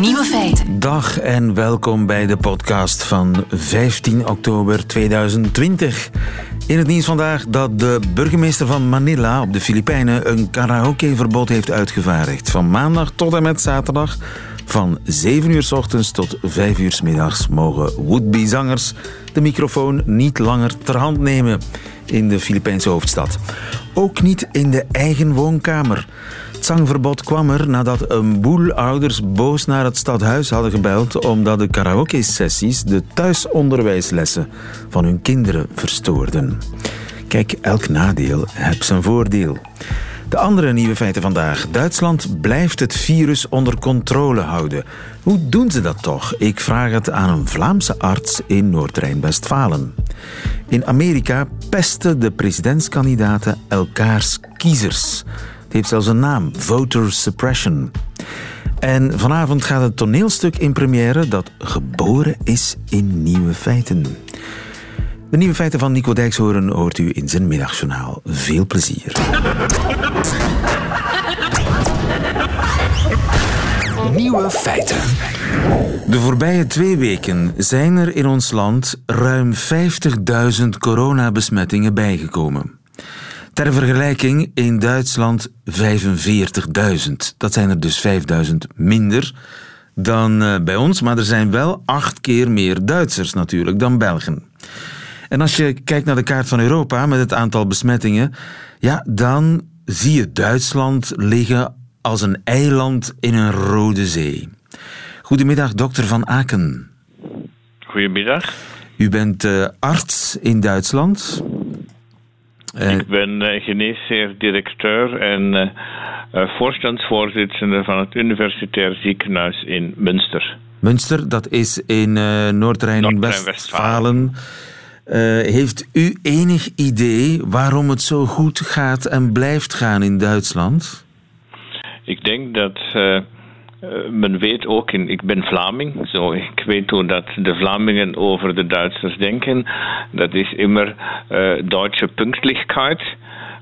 Nieuwe feiten. Dag en welkom bij de podcast van 15 oktober 2020. In het nieuws vandaag dat de burgemeester van Manila op de Filipijnen een karaokeverbod heeft uitgevaardigd. Van maandag tot en met zaterdag. Van 7 uur s ochtends tot 5 uur s middags mogen would-be zangers de microfoon niet langer ter hand nemen in de Filipijnse hoofdstad. Ook niet in de eigen woonkamer. Zangverbod kwam er nadat een boel ouders boos naar het stadhuis hadden gebeld omdat de karaoke-sessies de thuisonderwijslessen van hun kinderen verstoorden. Kijk, elk nadeel heeft zijn voordeel. De andere nieuwe feiten vandaag. Duitsland blijft het virus onder controle houden. Hoe doen ze dat toch? Ik vraag het aan een Vlaamse arts in Noord-Rijn-Westfalen. In Amerika pesten de presidentskandidaten elkaars kiezers. Het heeft zelfs een naam, voter suppression. En vanavond gaat het toneelstuk in première dat geboren is in nieuwe feiten. De nieuwe feiten van Nico Dijkshoorn hoort u in zijn middagjournaal. Veel plezier. Nieuwe feiten. De voorbije twee weken zijn er in ons land ruim 50.000 coronabesmettingen bijgekomen. Ter vergelijking in Duitsland 45.000. Dat zijn er dus 5.000 minder dan eh, bij ons, maar er zijn wel acht keer meer Duitsers natuurlijk dan Belgen. En als je kijkt naar de kaart van Europa met het aantal besmettingen, ja, dan zie je Duitsland liggen als een eiland in een rode zee. Goedemiddag, dokter Van Aken. Goedemiddag. U bent uh, arts in Duitsland. Uh, Ik ben uh, geneesheer-directeur en voorstandsvoorzitter van het Universitair Ziekenhuis in Münster. Münster, dat is in Noord-Rijn-Westfalen. heeft u enig idee waarom het zo goed gaat en blijft gaan in Duitsland? Ik denk dat men weet ook, ik ben Vlaming, zo, ik weet hoe dat de Vlamingen over de Duitsers denken. Dat is immer uh, Duitse Pünktlichkeit,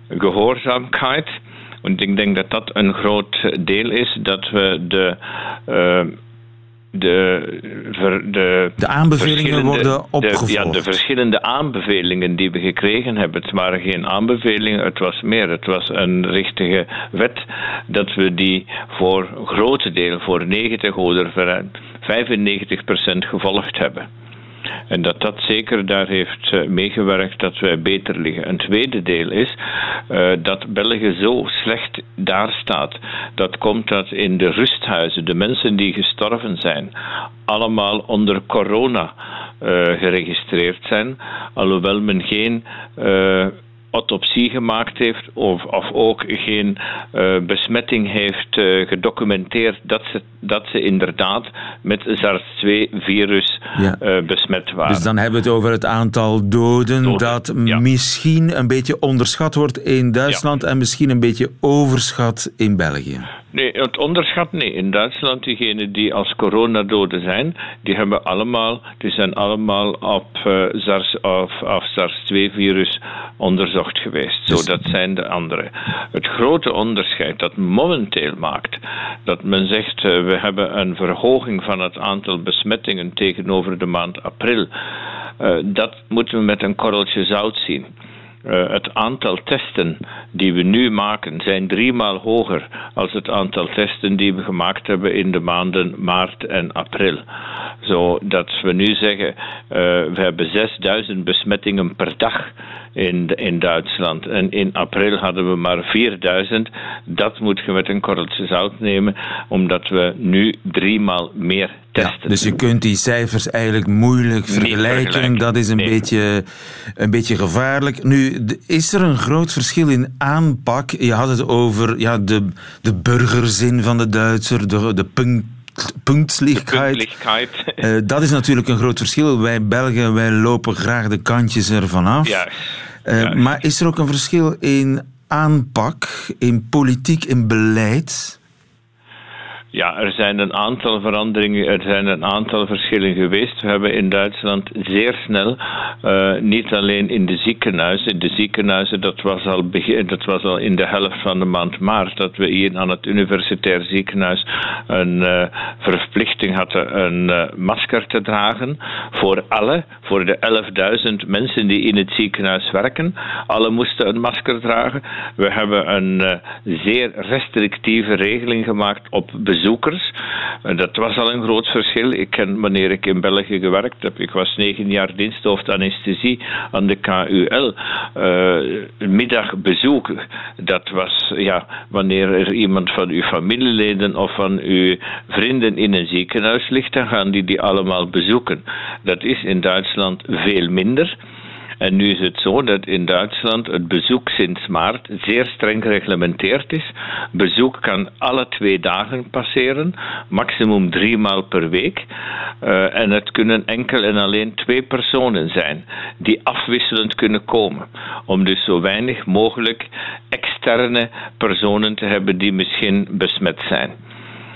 Gehoorzaamheid. En ik denk dat dat een groot deel is, dat we de de, de, de aanbevelingen worden opgevolgd. De, ja, de verschillende aanbevelingen die we gekregen hebben. Het waren geen aanbevelingen, het was meer. Het was een richtige wet dat we die voor grote deel, voor 90 of 95 procent gevolgd hebben. En dat dat zeker daar heeft uh, meegewerkt dat wij beter liggen. Een tweede deel is uh, dat België zo slecht daar staat. Dat komt dat in de rusthuizen, de mensen die gestorven zijn, allemaal onder corona uh, geregistreerd zijn. Alhoewel men geen autopsie gemaakt heeft of, of ook geen uh, besmetting heeft uh, gedocumenteerd dat ze, dat ze inderdaad met SARS-2-virus ja. uh, besmet waren. Dus dan hebben we het over het aantal doden, doden. dat ja. misschien een beetje onderschat wordt in Duitsland ja. en misschien een beetje overschat in België. Nee, het onderschat nee. In Duitsland, diegenen die als coronadoden zijn, die, hebben allemaal, die zijn allemaal op uh, SARS of, of SARS-2-virus onderzocht geweest. Zo, dat zijn de andere. Het grote onderscheid dat momenteel maakt, dat men zegt uh, we hebben een verhoging van het aantal besmettingen tegenover de maand april, uh, dat moeten we met een korreltje zout zien. Uh, het aantal testen die we nu maken zijn driemaal hoger als het aantal testen die we gemaakt hebben in de maanden maart en april. Zodat we nu zeggen, uh, we hebben 6000 besmettingen per dag in, in Duitsland. En in april hadden we maar 4000. Dat moet je met een korreltje zout nemen, omdat we nu driemaal meer testen. Ja, dus je kunt die cijfers eigenlijk moeilijk vergelijken. vergelijken. Dat is een, nee. beetje, een beetje gevaarlijk. Nu, is er een groot verschil in aanpak? Je had het over ja, de, de burgerzin van de Duitser, de, de punt punktlichheid. Uh, dat is natuurlijk een groot verschil. Wij Belgen, wij lopen graag de kantjes ervan af. Ja. Uh, ja. Maar is er ook een verschil in aanpak, in politiek, in beleid? Ja, er zijn een aantal veranderingen, er zijn een aantal verschillen geweest. We hebben in Duitsland zeer snel, uh, niet alleen in de ziekenhuizen, de ziekenhuizen, dat was, al begin, dat was al in de helft van de maand maart, dat we hier aan het universitair ziekenhuis een uh, verplichting hadden een uh, masker te dragen voor alle, voor de 11.000 mensen die in het ziekenhuis werken. Alle moesten een masker dragen. We hebben een zeer restrictieve regeling gemaakt op bezoek bezoekers. Dat was al een groot verschil. Ik ken, wanneer ik in België gewerkt heb, ik was negen jaar diensthoofd anesthesie aan de KUL. Uh, eh, middagbezoek, dat was ja, wanneer er iemand van uw familieleden of van uw vrienden in een ziekenhuis ligt, dan gaan die die allemaal bezoeken. Dat is in Duitsland veel minder. En nu is het zo dat in Duitsland het bezoek sinds maart zeer streng gereglementeerd is. Bezoek kan alle twee dagen passeren, maximum drie maal per week. Uh, en het kunnen enkel en alleen twee personen zijn die afwisselend kunnen komen. Om dus zo weinig mogelijk externe personen te hebben die misschien besmet zijn.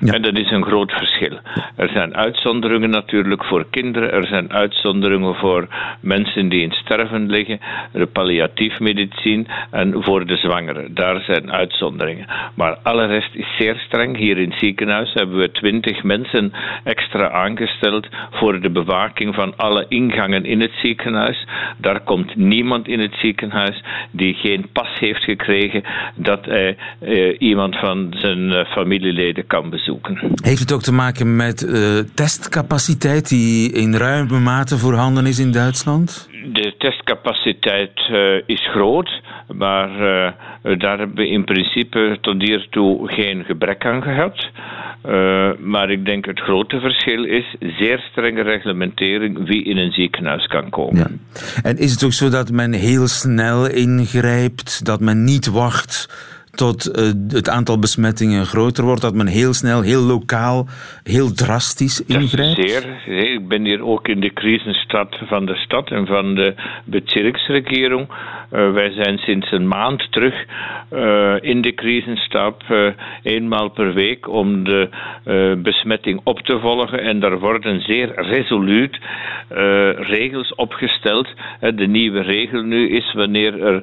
En dat is een groot verschil. Er zijn uitzonderingen natuurlijk voor kinderen, er zijn uitzonderingen voor mensen die in sterven liggen, de palliatief medicijn en voor de zwangeren. Daar zijn uitzonderingen. Maar alle rest is zeer streng. Hier in het ziekenhuis hebben we twintig mensen extra aangesteld voor de bewaking van alle ingangen in het ziekenhuis. Daar komt niemand in het ziekenhuis die geen pas heeft gekregen dat hij eh, iemand van zijn eh, familieleden kan bezoeken. Heeft het ook te maken met uh, testcapaciteit die in ruime mate voorhanden is in Duitsland? De testcapaciteit uh, is groot, maar uh, daar hebben we in principe tot hiertoe geen gebrek aan gehad. Maar ik denk het grote verschil is zeer strenge reglementering wie in een ziekenhuis kan komen. Ja. En is het ook zo dat men heel snel ingrijpt, dat men niet wacht tot uh, het aantal besmettingen groter wordt, dat men heel snel, heel lokaal, heel drastisch ingrijpt? Zeer, zeer. Ik ben hier ook in de crisisstad van de stad en van de bezirksregering. Uh, wij zijn sinds een maand terug uh, in de crisisstap eenmaal per week om de besmetting op te volgen. En daar worden zeer resoluut regels opgesteld. de nieuwe regel nu is wanneer er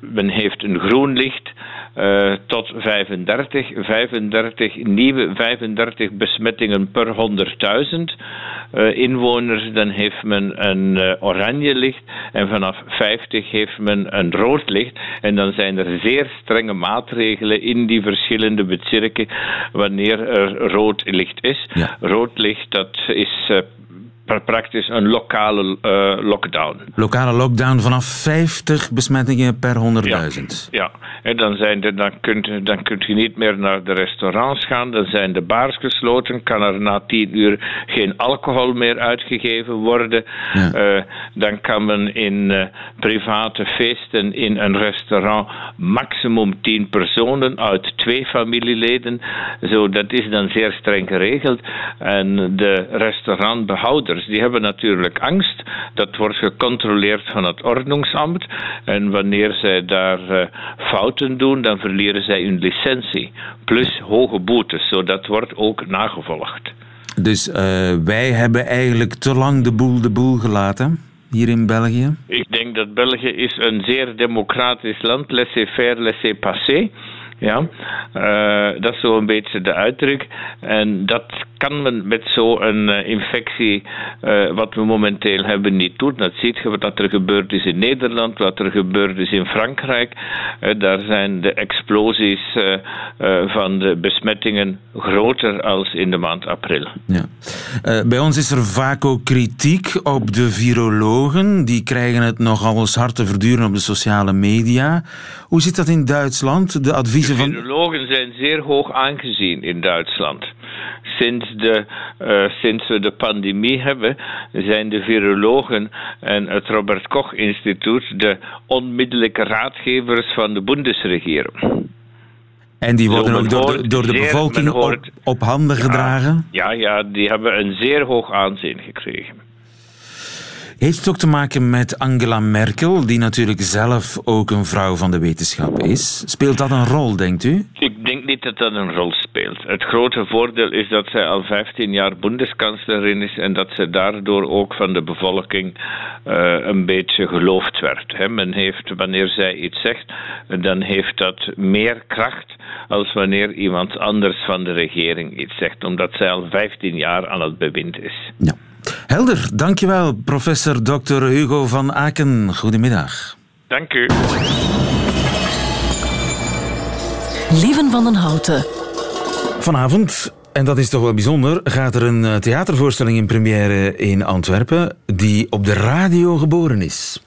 men heeft een groen licht uh, tot 35, 35 nieuwe 35 besmettingen per 100.000 uh, inwoners, dan heeft men een uh, oranje licht en vanaf 50 heeft men een rood licht en dan zijn er zeer strenge maatregelen in die verschillende bezirken wanneer er rood licht is. Ja. Rood licht dat is praktisch een lokale uh, lockdown. Lokale lockdown vanaf 50 besmettingen per 100.000. Ja, ja. En dan, zijn dan, kunt, dan kunt je niet meer naar de restaurants gaan, dan zijn de bars gesloten, kan er na 10 uur geen alcohol meer uitgegeven worden. Ja. Uh, dan kan men in uh, private feesten in een restaurant maximum 10 personen uit twee familieleden. Zo, dat is dan zeer streng geregeld. En de restaurantbehouder die hebben natuurlijk angst. Dat wordt gecontroleerd van het ordeningsambt. En wanneer zij daar uh, fouten doen, dan verliezen zij hun licentie. Plus hoge boetes. Zo dat wordt ook nagevolgd. Dus uh, wij hebben eigenlijk te lang de boel de boel gelaten? hier in België? Ik denk dat België is een zeer democratisch land, laissez-faire, laissez-passer. Ja, uh, dat is zo een beetje de uitdruk. En dat kan men met zo'n uh, infectie, uh, wat we momenteel hebben, niet doen. Dat ziet je wat er gebeurd is in Nederland, wat er gebeurd is in Frankrijk. daar zijn de explosies van de besmettingen groter als in de maand april. Ja. bij ons is er vaak ook kritiek op de virologen. Die krijgen het nogal eens hard te verduren op de sociale media. Hoe zit dat in Duitsland? De adviezen virologen zijn zeer hoog aangezien in Duitsland. Sinds, de, uh, sinds we de pandemie hebben, zijn de virologen en het Robert Koch Instituut de onmiddellijke raadgevers van de Bundesregering. En die worden ook door de, door de bevolking op, op handen gedragen? Ja, ja, die hebben een zeer hoog aanzien gekregen. Heeft het ook te maken met Angela Merkel, die natuurlijk zelf ook een vrouw van de wetenschap is? Speelt dat een rol, denkt u? Ik denk niet dat dat een rol speelt. Het grote voordeel is dat zij al 15 jaar bondskanslerin is en dat ze daardoor ook van de bevolking uh, een beetje geloofd werd. Men heeft, wanneer zij iets zegt, dan heeft dat meer kracht als wanneer iemand anders van de regering iets zegt, omdat zij al 15 jaar aan het bewind is. Ja. Helder, dankjewel, professor Dr. Hugo van Aken. Goedemiddag. Dank u. Lieven van den Houten. Vanavond, en dat is toch wel bijzonder, gaat er een eh, theatervoorstelling in première in Antwerpen die op de radio geboren is.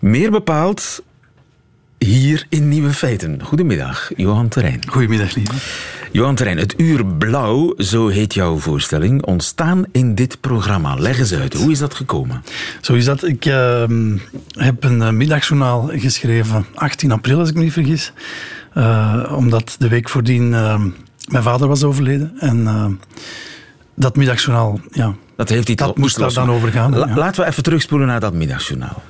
Meer bepaald hier in Nieuwe Feiten. Goedemiddag, Johan Terrein. Goedemiddag, lieve. Johan Terrein, het Uur Blauw, zo heet jouw voorstelling, ontstaan in dit programma. Leg eens uit, hoe is dat gekomen? Zo is dat. Ik uh, heb een uh, middagjournaal geschreven, 18 april als ik me niet vergis. Uh, omdat de week voordien ehm, mijn vader was overleden. En eh, dat middagjournaal, ja, dat, heeft hij dat moest daar dan over gaan. La, ja. Laten we even terugspoelen naar dat middagjournaal.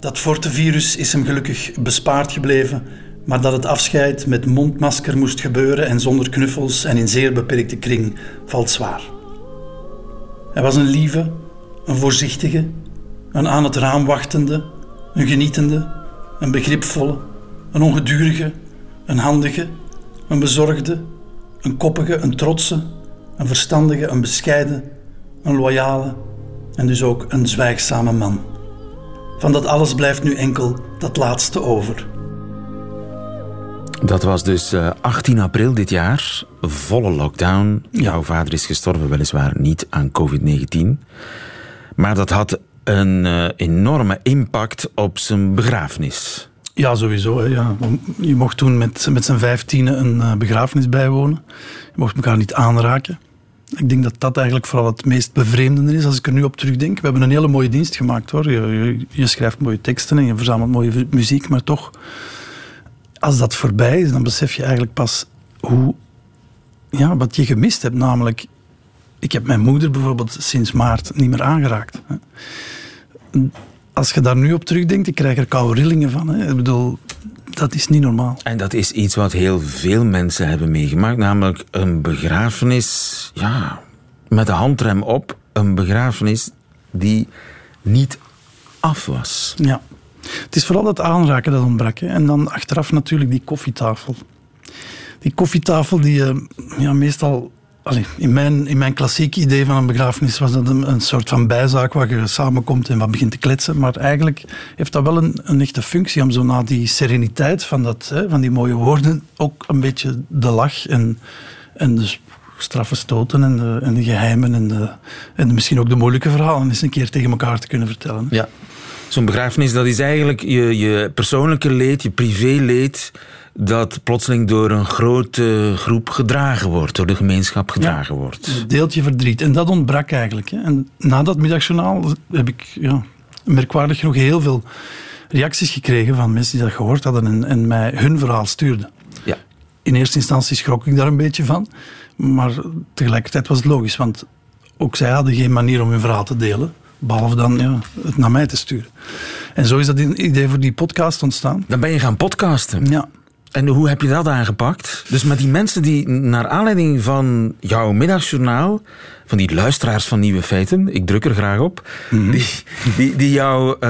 Dat fortevirus is hem gelukkig bespaard gebleven, maar dat het afscheid met mondmasker moest gebeuren en zonder knuffels en in zeer beperkte kring valt zwaar. Hij was een lieve, een voorzichtige, een aan het raam wachtende, een genietende, een begripvolle, een ongedurige, een handige, een bezorgde, een koppige, een trotse, een verstandige, een bescheiden, een loyale en dus ook een zwijgzame man. Van dat alles blijft nu enkel dat laatste over. Dat was dus 18 eh, april dit jaar, volle lockdown. Jouw vader is gestorven, weliswaar niet aan COVID-19. Maar dat had een uh, enorme impact op zijn begrafenis. Ja, sowieso. Hè, ja. Je mocht toen met, met zijn vijftiende een uh, begrafenis bijwonen. Je mocht elkaar niet aanraken. Ik denk dat dat eigenlijk vooral het meest bevreemdende is als ik er nu op terugdenk. We hebben een hele mooie dienst gemaakt hoor. Je, je, je schrijft mooie teksten en je verzamelt mooie muziek, maar toch, als dat voorbij is, dan besef je eigenlijk pas hoe, ja, wat je gemist hebt. Namelijk, ik heb mijn moeder bijvoorbeeld sinds maart niet meer aangeraakt. Als je daar nu op terugdenkt, ik krijg er koude rillingen van. Hè. Ik bedoel, dat is niet normaal. En dat is iets wat heel veel mensen hebben meegemaakt, namelijk een begrafenis, ja, met de handrem op, een begrafenis die niet af was. Ja. Het is vooral het aanraken dat ontbrak. Hè. En dan achteraf natuurlijk die koffietafel. Die koffietafel die je ja, meestal Allee, in, mijn, in mijn klassieke idee van een begrafenis was dat een, een, soort van bijzaak waar je samenkomt en wat begint te kletsen. Maar eigenlijk heeft dat wel een, een echte functie om zo na die sereniteit van, dat, hè, van die mooie woorden ook een beetje de lach en, en de straffe stoten en de, en de geheimen en, de, en misschien ook de moeilijke verhalen eens een keer tegen elkaar te kunnen vertellen. Ja. Zo'n begrafenis, dat is eigenlijk je, je persoonlijke leed, je privéleed dat plotseling door een grote groep gedragen wordt, door de gemeenschap gedragen ja, wordt. Een deeltje verdriet. En dat ontbrak eigenlijk. Hè. En na dat middagjournaal heb ik ja, merkwaardig genoeg heel veel reacties gekregen van mensen die dat gehoord hadden en, en mij hun verhaal stuurden. Ja. In eerste instantie schrok ik daar een beetje van, maar tegelijkertijd was het logisch, want ook zij hadden geen manier om hun verhaal te delen. Behalve dan ja, het naar mij te sturen. En zo is dat idee voor die podcast ontstaan. Dan ben je gaan podcasten. Ja. En hoe heb je dat aangepakt? Dus met die mensen die naar aanleiding van jouw middagjournaal, van die luisteraars van Nieuwe Feiten, ik druk er graag op, mm-hmm. die, die, die jou uh,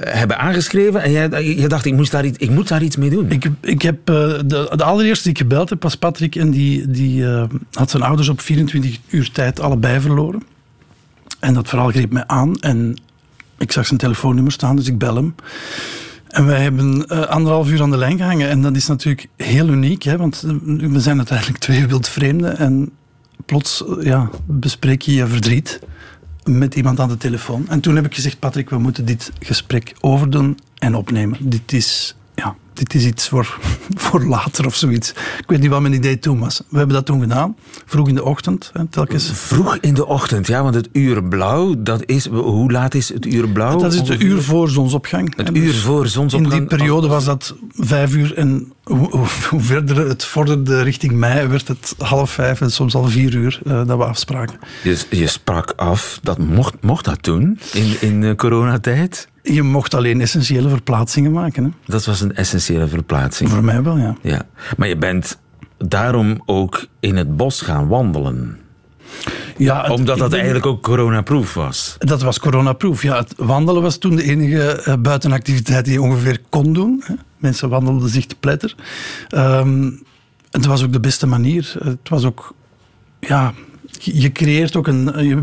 hebben aangeschreven en jij, je dacht, ik, moest daar iets, ik moet daar iets mee doen. Ik, ik heb uh, de, de allereerste die ik gebeld heb was Patrick en die, die uh, had zijn ouders op 24 uur tijd allebei verloren. En dat verhaal greep mij aan en ik zag zijn telefoonnummer staan, dus ik bel hem. En wij hebben uh, anderhalf uur aan de lijn gehangen. En dat is natuurlijk heel uniek, hè, want we zijn uiteindelijk twee wildvreemden. En plots ja, bespreek je je verdriet met iemand aan de telefoon. En toen heb ik gezegd, Patrick, we moeten dit gesprek overdoen en opnemen. Dit is ja, dit is iets voor, voor later of zoiets. Ik weet niet wat mijn idee toen was. We hebben dat toen gedaan, vroeg in de ochtend. Hè, telkens. Vroeg in de ochtend, ja, want het uur blauw, dat is, hoe laat is het uur blauw? Dat is het uur voor zonsopgang. Het uur dus voor zonsopgang. In die periode was dat vijf uur en hoe, hoe, hoe verder het vorderde richting mei, werd het half vijf en soms al vier uur eh, dat we afspraken. Je, je sprak af, dat mocht, mocht dat toen, in, in de coronatijd? Je mocht alleen essentiële verplaatsingen maken. Hè? Dat was een essentiële verplaatsing. Voor mij wel, ja. ja. Maar je bent daarom ook in het bos gaan wandelen. Ja, het- Omdat dat denk- eigenlijk ook coronaproof was. Dat was coronaproof. Ja, het wandelen was toen de enige eh, buitenactiviteit die je ongeveer kon doen. Hè. Mensen wandelden zich te pletter. Ehm, het was ook de beste manier. Het was ook... Ja, je creëert ook een... eh, Je,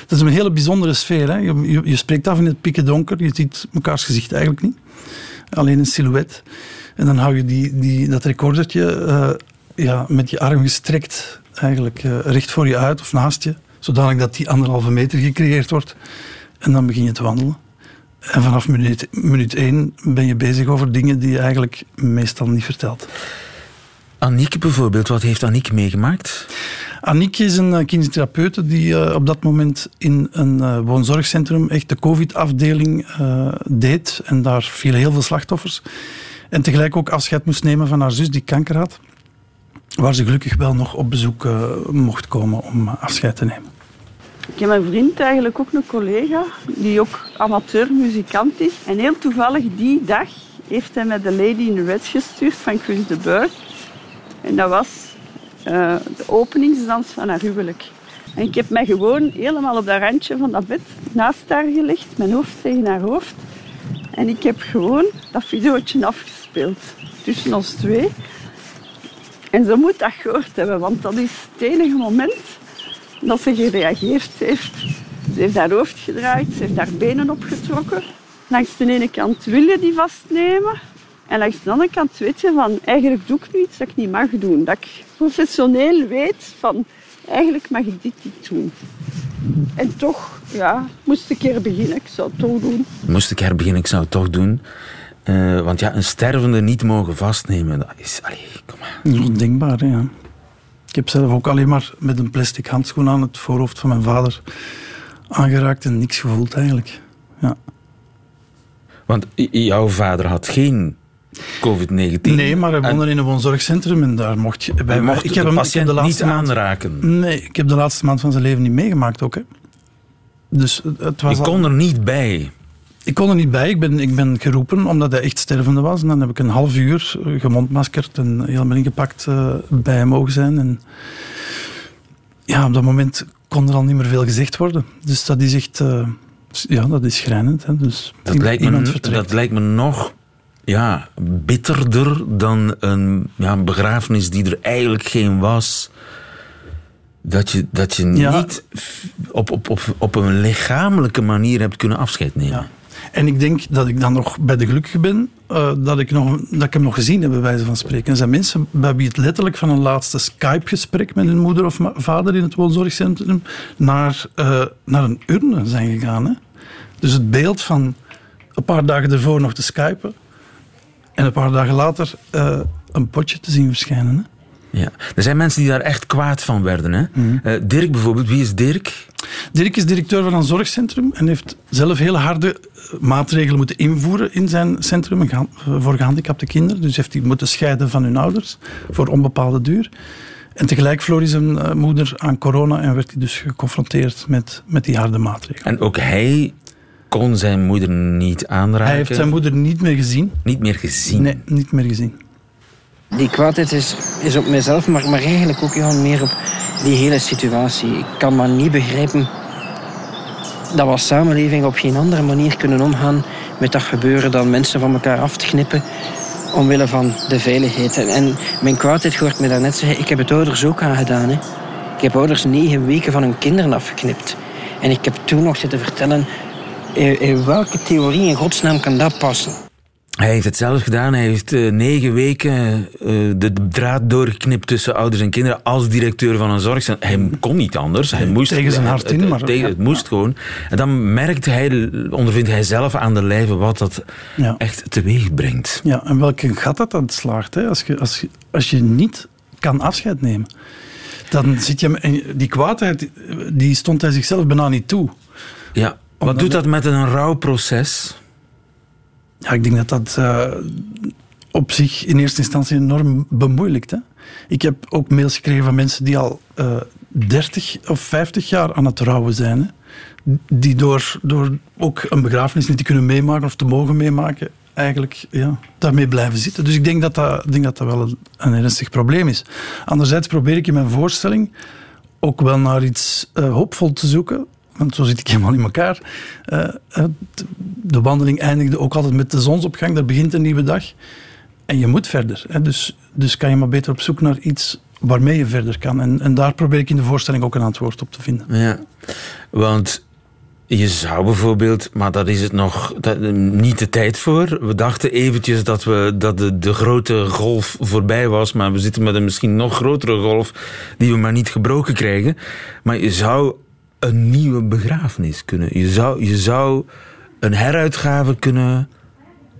het is een hele bijzondere sfeer. Hè. Je, je, je spreekt af in het pikken donker. Je ziet mekaars gezicht eigenlijk niet. Alleen een silhouet. En dan hou je die, die, dat recordertje eh, ja, met je arm gestrekt eigenlijk eh, recht voor je uit of naast je. Zodanig dat die anderhalve meter gecreëerd wordt. En dan begin je te wandelen. En vanaf minuut, minuut één ben je bezig over dingen die je eigenlijk meestal niet vertelt. Aniek bijvoorbeeld, wat heeft Aniek meegemaakt? Aniek is een eh, kinesitherapeute die eh, op dat moment in een eh, woonzorgcentrum echt de COVID-afdeling eh, deed. En daar vielen heel veel slachtoffers. En tegelijk ook afscheid moest nemen van haar zus die kanker had. Waar ze gelukkig wel nog op bezoek mocht komen om afscheid te nemen. Ik heb een vriend, eigenlijk ook een collega, die ook amateurmuzikant is. En heel toevallig die dag heeft hij mij de Lady in Red gestuurd van Chris de Burgh. En dat was eh, de openingsdans van haar huwelijk. En ik heb mij gewoon helemaal op dat randje van dat bed naast haar gelegd, mijn hoofd tegen haar hoofd. En ik heb gewoon dat videootje afgespeeld tussen ons twee. En ze moet dat gehoord hebben, want dat is het enige moment dat ze gereageerd heeft. Ze heeft haar hoofd gedraaid, ze heeft haar benen opgetrokken. Langs de ene kant wil je die vastnemen. En langs de andere kant weet je van, eigenlijk doe ik nu iets dat ik niet mag doen. Dat ik professioneel weet van, eigenlijk mag ik dit niet doen. En toch, ja, moest ik er beginnen. Ik zou het toch doen. Moest ik herbeginnen, ik zou het toch doen. Eh, want ja, een stervende niet mogen vastnemen, dat is... Allee, kom maar. Dat is ondenkbaar, hè, ja. Ik heb zelf ook alleen maar met een plastic handschoen aan het voorhoofd van mijn vader aangeraakt en niks gevoeld eigenlijk. Ja. Want jouw vader had geen COVID-19. Nee, maar we En woonden in een woonzorgcentrum en daar mocht je... hij mocht ik de heb hem, ik heb patiënt de niet laatste maand, aanraken. Nee, ik heb de laatste maand van zijn leven niet meegemaakt ook. Hè. Dus het- was al- kon er niet bij. Ik kon er niet bij. Ik ben, ik ben geroepen omdat hij echt stervende was. En dan heb ik een half uur gemondmaskerd en helemaal ingepakt eh, bij hem mogen zijn. En ja, op dat moment kon er al niet meer veel gezegd worden. Dus dat is echt... eh, ja, dat is schrijnend. Hè. Dus Dat lijkt, me, dat lijkt me nog ja, bitterder dan een ja, een begrafenis die er eigenlijk geen was. Dat je, dat je Ja. niet op, op, op, op een lichamelijke manier hebt kunnen afscheid nemen. Ja. En ik denk dat ik dan nog bij de gelukkige ben eh, dat, ik nog, dat ik hem nog gezien heb, bij wijze van spreken. Er zijn mensen bij wie het letterlijk van een laatste Skype-gesprek met hun moeder of vader in het woonzorgcentrum naar, eh, naar een urne zijn gegaan. Hè? Dus het beeld van een paar dagen ervoor nog te skypen en een paar dagen later eh, een potje te zien verschijnen. Hè? Ja. Er zijn mensen die daar echt kwaad van werden. Hè? Mhm. Eh, Dirk bijvoorbeeld, wie is Dirk? Dirk is directeur van een zorgcentrum en heeft zelf hele harde eh, maatregelen moeten invoeren in zijn centrum voor gehandicapte kinderen. Dus heeft hij moeten scheiden van hun ouders voor onbepaalde duur. En tegelijk verloor hij zijn moeder aan corona en werd hij dus geconfronteerd met, met die harde maatregelen. En ook hij kon zijn moeder niet aanraken. Hij heeft zijn moeder niet meer gezien. Niet meer gezien. Nee, niet meer gezien. Die kwaadheid is, is op mezelf, maar, maar eigenlijk ook Johan, meer op die hele situatie. Ik kan maar niet begrijpen dat we als samenleving op geen andere manier kunnen omgaan met dat gebeuren dan mensen van elkaar af te knippen omwille van de veiligheid. En, en mijn kwaadheid hoort me daarnet zeggen, ik heb het ouders ook aangedaan. Hè. Ik heb ouders negen weken van hun kinderen afgeknipt. En ik heb toen nog zitten vertellen, in, in welke theorie in godsnaam kan dat passen? Hij heeft het zelf gedaan. Hij heeft eh, negen weken eh, de draad doorgeknipt tussen ouders en kinderen als directeur van een zorgcentrum. Hij kon niet anders. Hij moest, tegen zijn hart in, maar- het, tegen- het moest gewoon. En dan merkt hij, ondervindt hij zelf aan de lijve wat dat Ja. echt teweeg brengt. Ja, en welke gat dat dan slaagt. Hè? Als, je, als, je, als je niet kan afscheid nemen, dan zit je... Die kwaadheid, die stond hij zichzelf bijna niet toe. Ja. Wat doet dat met een rouwproces? Ja, ik denk dat dat eh, op zich in eerste instantie enorm bemoeilijkt. Hè? Ik heb ook mails gekregen van mensen die al uh, 30 of 50 jaar aan het rouwen zijn. Hè? Die door, door ook een begrafenis niet te kunnen meemaken of te mogen meemaken, eigenlijk ja, daarmee blijven zitten. Dus ik denk dat dat, denk dat, dat wel een, een ernstig probleem is. Anderzijds probeer ik in mijn voorstelling ook wel naar iets uh, hoopvol te zoeken. Want zo zit ik helemaal in elkaar. Uh, de wandeling eindigde ook altijd met de zonsopgang. Daar begint een nieuwe dag. En je moet verder. Hè. Dus, dus kan je maar beter op zoek naar iets waarmee je verder kan. En, en daar probeer ik in de voorstelling ook een antwoord op te vinden. Ja, want je zou bijvoorbeeld, maar dat is het nog dat, niet de tijd voor. We dachten eventjes dat, we, dat de, de grote golf voorbij was, maar we zitten met een misschien nog grotere golf die we maar niet gebroken krijgen. Maar je zou een nieuwe begrafenis kunnen. Je zou, je zou een heruitgave kunnen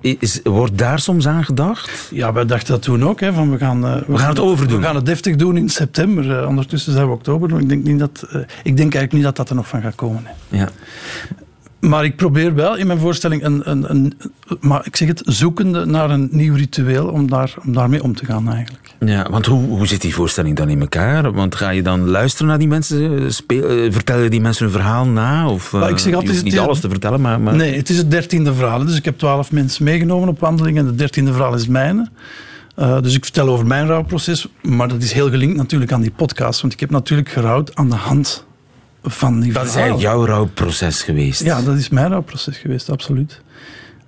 is, wordt daar soms aan gedacht? Ja, wij dachten dat toen ook. Hè, van we, gaan, uh, we, we, gaan het overdoen. We gaan het deftig doen in september. Uh, ondertussen zijn we oktober. Ik denk, niet dat, uh, ik denk eigenlijk niet dat dat er nog van gaat komen. Hè. Ja. Maar ik probeer wel in mijn voorstelling een, een, een, maar ik zeg het, zoekende naar een nieuw ritueel om, daar, om daarmee om te gaan eigenlijk. Ja, want hoe, hoe zit die voorstelling dan in elkaar? Want ga je dan luisteren naar die mensen? Speel, vertellen die mensen hun verhaal na? Of, maar ik zeg altijd, je niet alles te vertellen, maar, maar... Nee, het is het dertiende verhaal. Dus ik heb twaalf mensen meegenomen op wandeling en het dertiende verhaal is mijne. Uh, dus ik vertel over mijn rouwproces, maar dat is heel gelinkt natuurlijk aan die podcast. Want ik heb natuurlijk gerouwd aan de hand van die Dat is eigenlijk jouw rouwproces geweest? Ja, dat is mijn rouwproces geweest, absoluut.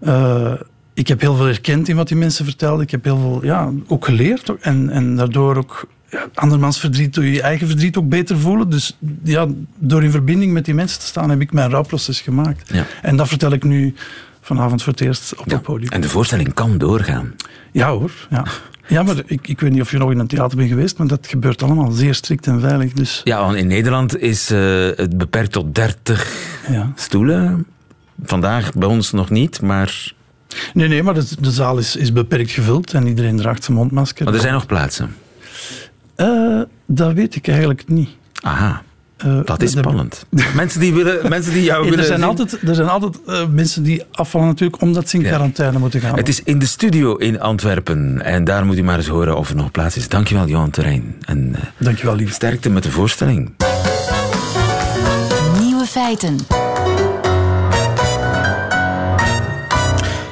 Uh, ik heb heel veel herkend in wat die mensen vertelden. Ik heb heel veel ja, ook geleerd. En, en daardoor ook ja, andermans verdriet, door je eigen verdriet ook beter voelen. Dus ja, door in verbinding met die mensen te staan, heb ik mijn rouwproces gemaakt. Ja. En dat vertel ik nu vanavond voor het eerst op ja. het podium. En de voorstelling kan doorgaan. Ja hoor, ja. Ja, maar ik, ik weet niet of je nog in een theater bent geweest, maar dat gebeurt allemaal zeer strikt en veilig. Dus. Ja, want in Nederland is uh, het beperkt tot 30 ja. stoelen. Vandaag bij ons nog niet, maar... Nee, nee, maar de, de zaal is, is beperkt gevuld en iedereen draagt zijn mondmasker. Maar er zijn nog plaatsen? Uh, dat weet ik eigenlijk niet. Aha. Uh, dat is spannend. mensen, die willen, mensen die jou er willen zijn altijd, er zijn altijd uh, mensen die afvallen natuurlijk omdat ze in quarantaine ja. moeten gaan. Het is in de studio in Antwerpen. En daar moet u maar eens horen of er nog plaats is. Dankjewel, Johan Terrein. En uh, Dankjewel, lief. sterkte met de voorstelling. Nieuwe feiten.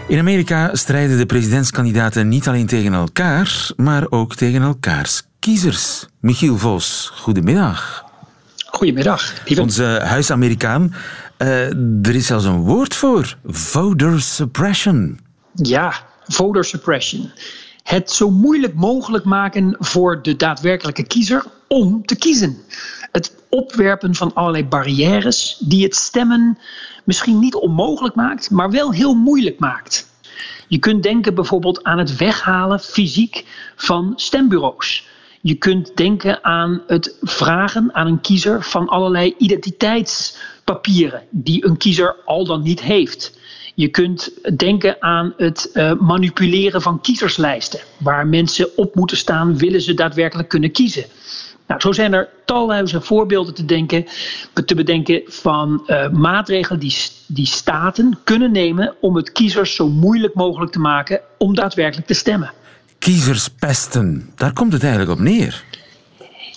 In Amerika strijden de presidentskandidaten niet alleen tegen elkaar, maar ook tegen elkaars kiezers. Michiel Vos, goedemiddag. Goedemiddag. Lieve. Onze huis-Amerikaan. Uh, er is zelfs een woord voor. Voter suppression. Ja, voter suppression. Het zo moeilijk mogelijk maken voor de daadwerkelijke kiezer om te kiezen. Het opwerpen van allerlei barrières die het stemmen misschien niet onmogelijk maakt, maar wel heel moeilijk maakt. Je kunt denken bijvoorbeeld aan het weghalen fysiek van stembureaus. Je kunt denken aan het vragen aan een kiezer van allerlei identiteitspapieren die een kiezer al dan niet heeft. Je kunt denken aan het uh, manipuleren van kiezerslijsten, waar mensen op moeten staan, willen ze daadwerkelijk kunnen kiezen. Nou, zo zijn er talloze voorbeelden te, denken, te bedenken van uh, maatregelen die, die staten kunnen nemen om het kiezers zo moeilijk mogelijk te maken om daadwerkelijk te stemmen kiezerspesten. Daar komt het eigenlijk op neer.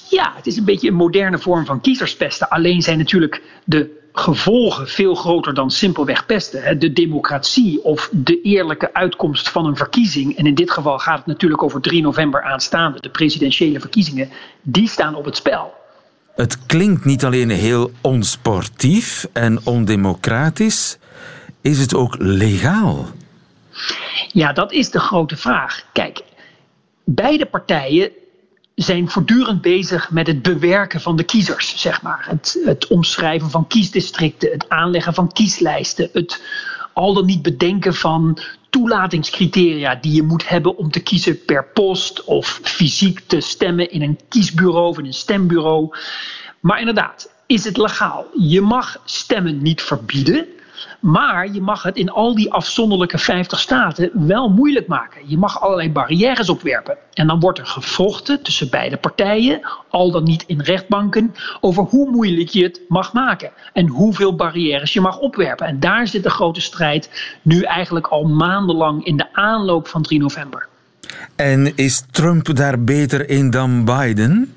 Ja, het is een beetje een moderne vorm van kiezerspesten. Alleen zijn natuurlijk de gevolgen veel groter dan simpelweg pesten. De democratie of de eerlijke uitkomst van een verkiezing, en in dit geval gaat het natuurlijk over 3 november aanstaande, de presidentiële verkiezingen, die staan op het spel. Het klinkt niet alleen heel onsportief en ondemocratisch, is het ook legaal? Ja, dat is de grote vraag. Kijk, beide partijen zijn voortdurend bezig met het bewerken van de kiezers, zeg maar. Het, het omschrijven van kiesdistricten, het aanleggen van kieslijsten, het al dan niet bedenken van toelatingscriteria die je moet hebben om te kiezen per post of fysiek te stemmen in een kiesbureau of in een stembureau. Maar inderdaad, is het legaal? Je mag stemmen niet verbieden. Maar je mag het in al die afzonderlijke 50 staten wel moeilijk maken. Je mag allerlei barrières opwerpen. En dan wordt er gevochten tussen beide partijen, al dan niet in rechtbanken, over hoe moeilijk je het mag maken. En hoeveel barrières je mag opwerpen. En daar zit de grote strijd nu eigenlijk al maandenlang in de aanloop van 3 november. En is Trump daar beter in dan Biden?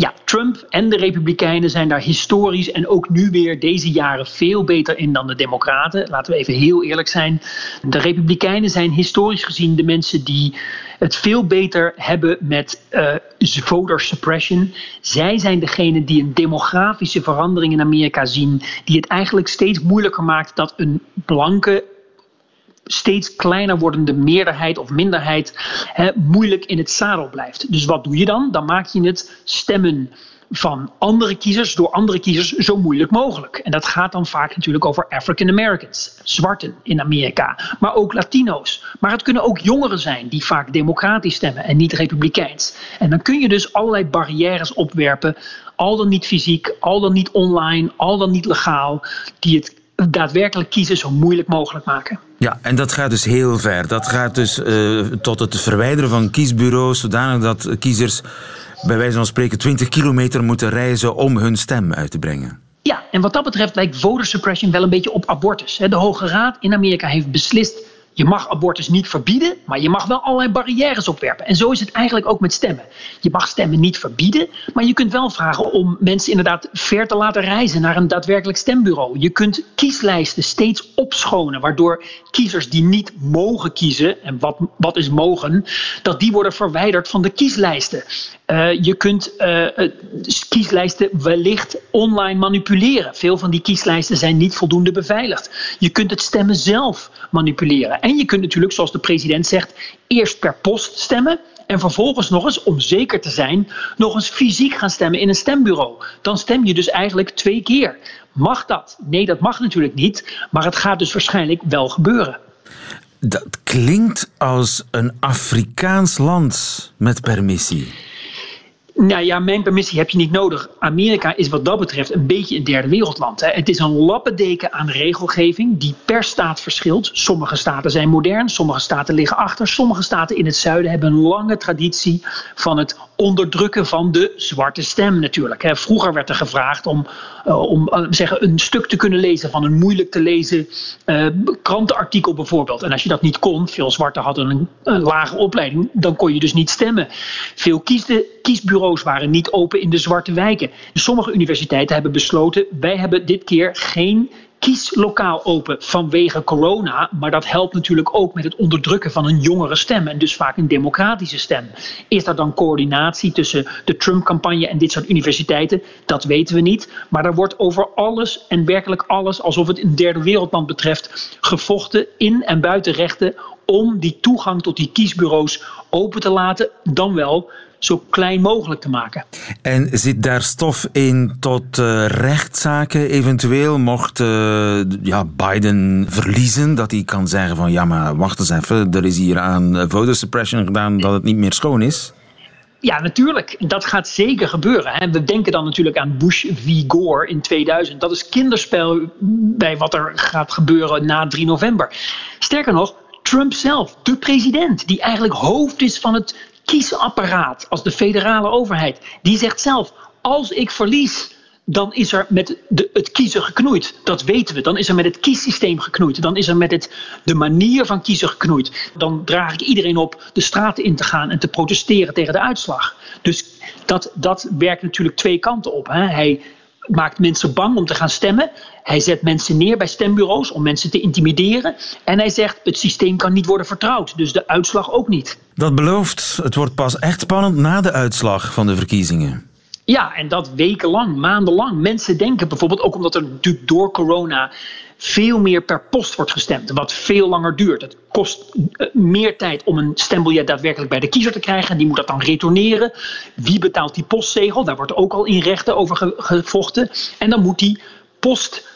Ja, Trump en de Republikeinen zijn daar historisch en ook nu weer deze jaren veel beter in dan de Democraten. Laten we even heel eerlijk zijn. De Republikeinen zijn historisch gezien de mensen die het veel beter hebben met uh, voter suppression. Zij zijn degene die een demografische verandering in Amerika zien, die het eigenlijk steeds moeilijker maakt dat een blanke steeds kleiner wordende meerderheid of minderheid hè, moeilijk in het zadel blijft. Dus wat doe je dan? Dan maak je het stemmen van andere kiezers door andere kiezers zo moeilijk mogelijk. En dat gaat dan vaak natuurlijk over African Americans, zwarten in Amerika, maar ook Latino's. Maar het kunnen ook jongeren zijn die vaak democratisch stemmen en niet republikeins. En dan kun je dus allerlei barrières opwerpen, al dan niet fysiek, al dan niet online, al dan niet legaal, die het daadwerkelijk kiezen zo moeilijk mogelijk maken. Ja, en dat gaat dus heel ver. Dat gaat dus uh, tot het verwijderen van kiesbureaus, zodanig dat kiezers bij wijze van spreken 20 kilometer moeten reizen om hun stem uit te brengen. Ja, en wat dat betreft lijkt voter suppression wel een beetje op abortus. De Hoge Raad in Amerika heeft beslist je mag abortus niet verbieden, maar je mag wel allerlei barrières opwerpen. En zo is het eigenlijk ook met stemmen. Je mag stemmen niet verbieden, maar je kunt wel vragen om mensen inderdaad ver te laten reizen naar een daadwerkelijk stembureau. Je kunt kieslijsten steeds opschonen, waardoor kiezers die niet mogen kiezen, en wat, wat is mogen, dat die worden verwijderd van de kieslijsten. Uh, je kunt uh, kieslijsten wellicht online manipuleren. Veel van die kieslijsten zijn niet voldoende beveiligd. Je kunt het stemmen zelf manipuleren. En je kunt natuurlijk, zoals de president zegt, eerst per post stemmen. En vervolgens nog eens, om zeker te zijn, nog eens fysiek gaan stemmen in een stembureau. Dan stem je dus eigenlijk twee keer. Mag dat? Nee, dat mag natuurlijk niet. Maar het gaat dus waarschijnlijk wel gebeuren. Dat klinkt als een Afrikaans land met permissie. Nou ja, mijn permissie heb je niet nodig. Amerika is wat dat betreft een beetje een derde wereldland. Hè. Het is een lappendeken aan regelgeving die per staat verschilt. Sommige staten zijn modern, sommige staten liggen achter. Sommige staten in het zuiden hebben een lange traditie van het onderdrukken van de zwarte stem natuurlijk. Hè. Vroeger werd er gevraagd om, uh, om uh, zeggen, een stuk te kunnen lezen van een moeilijk te lezen uh, krantenartikel bijvoorbeeld. En als je dat niet kon, veel zwarten hadden een, lage opleiding, dan kon je dus niet stemmen. Veel kiesbureaus waren niet open in de zwarte wijken. Sommige universiteiten hebben besloten, wij hebben dit keer geen kieslokaal open vanwege corona. Maar dat helpt natuurlijk ook met het onderdrukken van een jongere stem. En dus vaak een democratische stem. Is er dan coördinatie tussen de Trump-campagne en dit soort universiteiten? Dat weten we niet. Maar er wordt over alles en werkelijk alles, alsof het een derde wereldland betreft, gevochten in en buiten rechten om die toegang tot die kiesbureaus open te laten. Dan wel zo klein mogelijk te maken. En zit daar stof in tot uh, rechtszaken eventueel? Mocht uh, ja, Biden verliezen, dat hij kan zeggen van ja, maar wacht eens even, er is hier aan voter suppression gedaan dat het niet meer schoon is? Ja, natuurlijk. Dat gaat zeker gebeuren. We denken dan natuurlijk aan Bush v. Gore in 2000. Dat is kinderspel bij wat er gaat gebeuren na 3 november. Sterker nog, Trump zelf, de president, die eigenlijk hoofd is van het kiesapparaat als de federale overheid, die zegt zelf: als ik verlies, dan is er met de, het kiezen geknoeid. Dat weten we. Dan is er met het kiessysteem geknoeid. Dan is er met het, de manier van kiezen geknoeid. Dan draag ik iedereen op de straten in te gaan en te protesteren tegen de uitslag. Dus dat, dat werkt natuurlijk twee kanten op. Hè. Hij maakt mensen bang om te gaan stemmen. Hij zet mensen neer bij stembureaus om mensen te intimideren. En hij zegt: het systeem kan niet worden vertrouwd, dus de uitslag ook niet. Dat belooft, het wordt pas echt spannend na de uitslag van de verkiezingen. Ja, en dat wekenlang, maandenlang. Mensen denken bijvoorbeeld ook omdat er natuurlijk door corona veel meer per post wordt gestemd, wat veel langer duurt. Het kost eh, meer tijd om een stembiljet daadwerkelijk bij de kiezer te krijgen. Die moet dat dan retourneren. Wie betaalt die postzegel? Daar wordt ook al in rechten over gevochten. En dan moet die post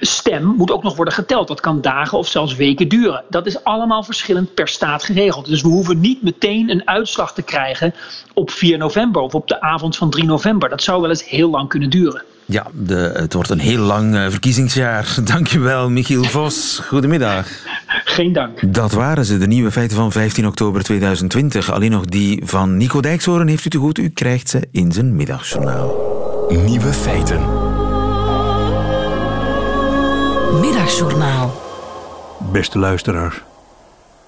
stem moet ook nog worden geteld. Dat kan dagen of zelfs weken duren. Dat is allemaal verschillend per staat geregeld. Dus we hoeven niet meteen een uitslag te krijgen op 4 november of op de avond van 3 november. Dat zou wel eens heel lang kunnen duren. Ja, de, het wordt een heel lang uh, verkiezingsjaar. Dankjewel, Michiel Vos. Goedemiddag. Geen dank. Dat waren ze, de nieuwe feiten van 15 oktober 2020. Alleen nog die van Nico Dijkshoorn heeft u te goed. U krijgt ze in zijn middagjournaal. Nieuwe feiten. Middagjournaal. Beste luisteraar.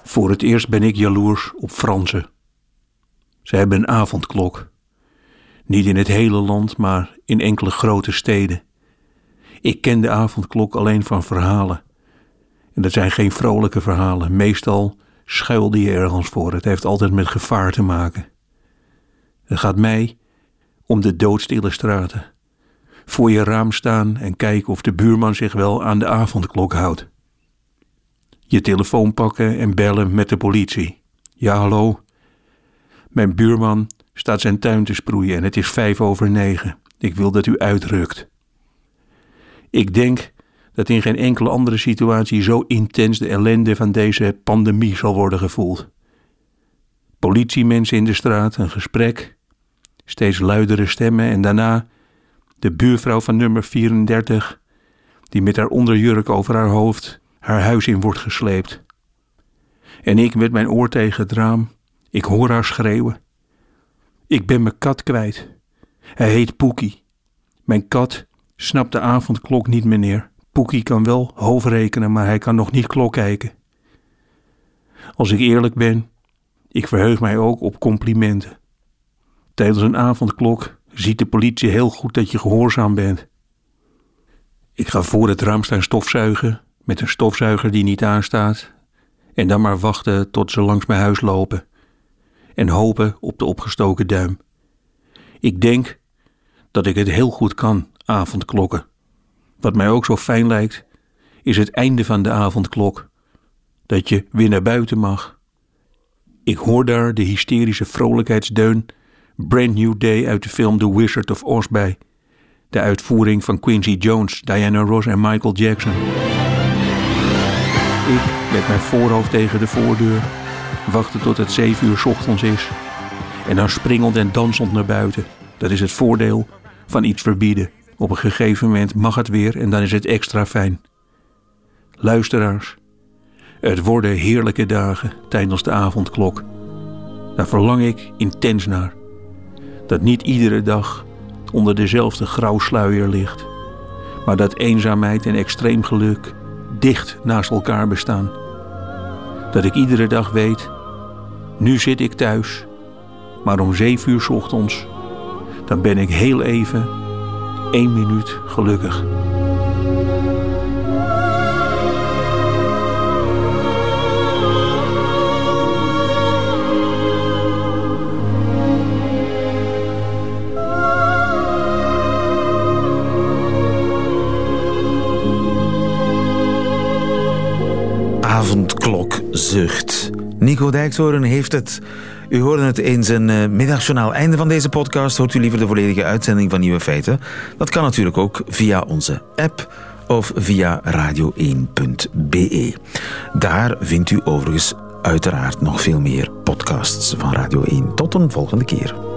Voor het eerst ben ik jaloers op Fransen. Ze hebben een avondklok. Niet in het hele land, maar in enkele grote steden. Ik ken de avondklok alleen van verhalen. En dat zijn geen vrolijke verhalen. Meestal schuilde je ergens voor. Het heeft altijd met gevaar te maken. Het gaat mij om de doodstille straten. Voor je raam staan en kijken of de buurman zich wel aan de avondklok houdt. Je telefoon pakken en bellen met de politie. Ja, hallo. Mijn buurman staat zijn tuin te sproeien en het is vijf over negen. Ik wil dat u uitrukt. Ik denk dat in geen enkele andere situatie zo intens de ellende van deze pandemie zal worden gevoeld. Politiemensen in de straat, een gesprek, steeds luidere stemmen en daarna de buurvrouw van nummer 34, die met haar onderjurk over haar hoofd haar huis in wordt gesleept. En ik met mijn oor tegen het raam, ik hoor haar schreeuwen. Ik ben mijn kat kwijt. Hij heet Poekie. Mijn kat snapt de avondklok niet, meneer. Poekie kan wel hoofdrekenen, maar hij kan nog niet klok kijken. Als ik eerlijk ben, ik verheug mij ook op complimenten. Tijdens een avondklok ziet de politie heel goed dat je gehoorzaam bent. Ik ga voor het raam staan stofzuigen met een stofzuiger die niet aanstaat en dan maar wachten tot ze langs mijn huis lopen en hopen op de opgestoken duim. Ik denk dat ik het heel goed kan, avondklokken. Wat mij ook zo fijn lijkt, is het einde van de avondklok. Dat je weer naar buiten mag. Ik hoor daar de hysterische vrolijkheidsdeun Brand New Day uit de film The Wizard of Oz bij. De uitvoering van Quincy Jones, Diana Ross en Michael Jackson. Ik, met mijn voorhoofd tegen de voordeur, wachten tot het zeven uur ochtends is. En dan springend en dansend naar buiten. Dat is het voordeel van iets verbieden. Op een gegeven moment mag het weer en dan is het extra fijn. Luisteraars, het worden heerlijke dagen tijdens de avondklok. Daar verlang ik intens naar. Dat niet iedere dag onder dezelfde grauwsluier ligt, maar dat eenzaamheid en extreem geluk dicht naast elkaar bestaan. Dat ik iedere dag weet, nu zit ik thuis, maar om zeven uur ochtends, dan ben ik heel even één minuut gelukkig. Avondklokzucht. Nico Dijkshoorn heeft het. U hoorde het in zijn uh, middagjournaal. Einde van deze podcast hoort u liever de volledige uitzending van Nieuwe Feiten. Dat kan natuurlijk ook via onze app of via radio1.be. Daar vindt u overigens uiteraard nog veel meer podcasts van Radio 1. Tot een volgende keer.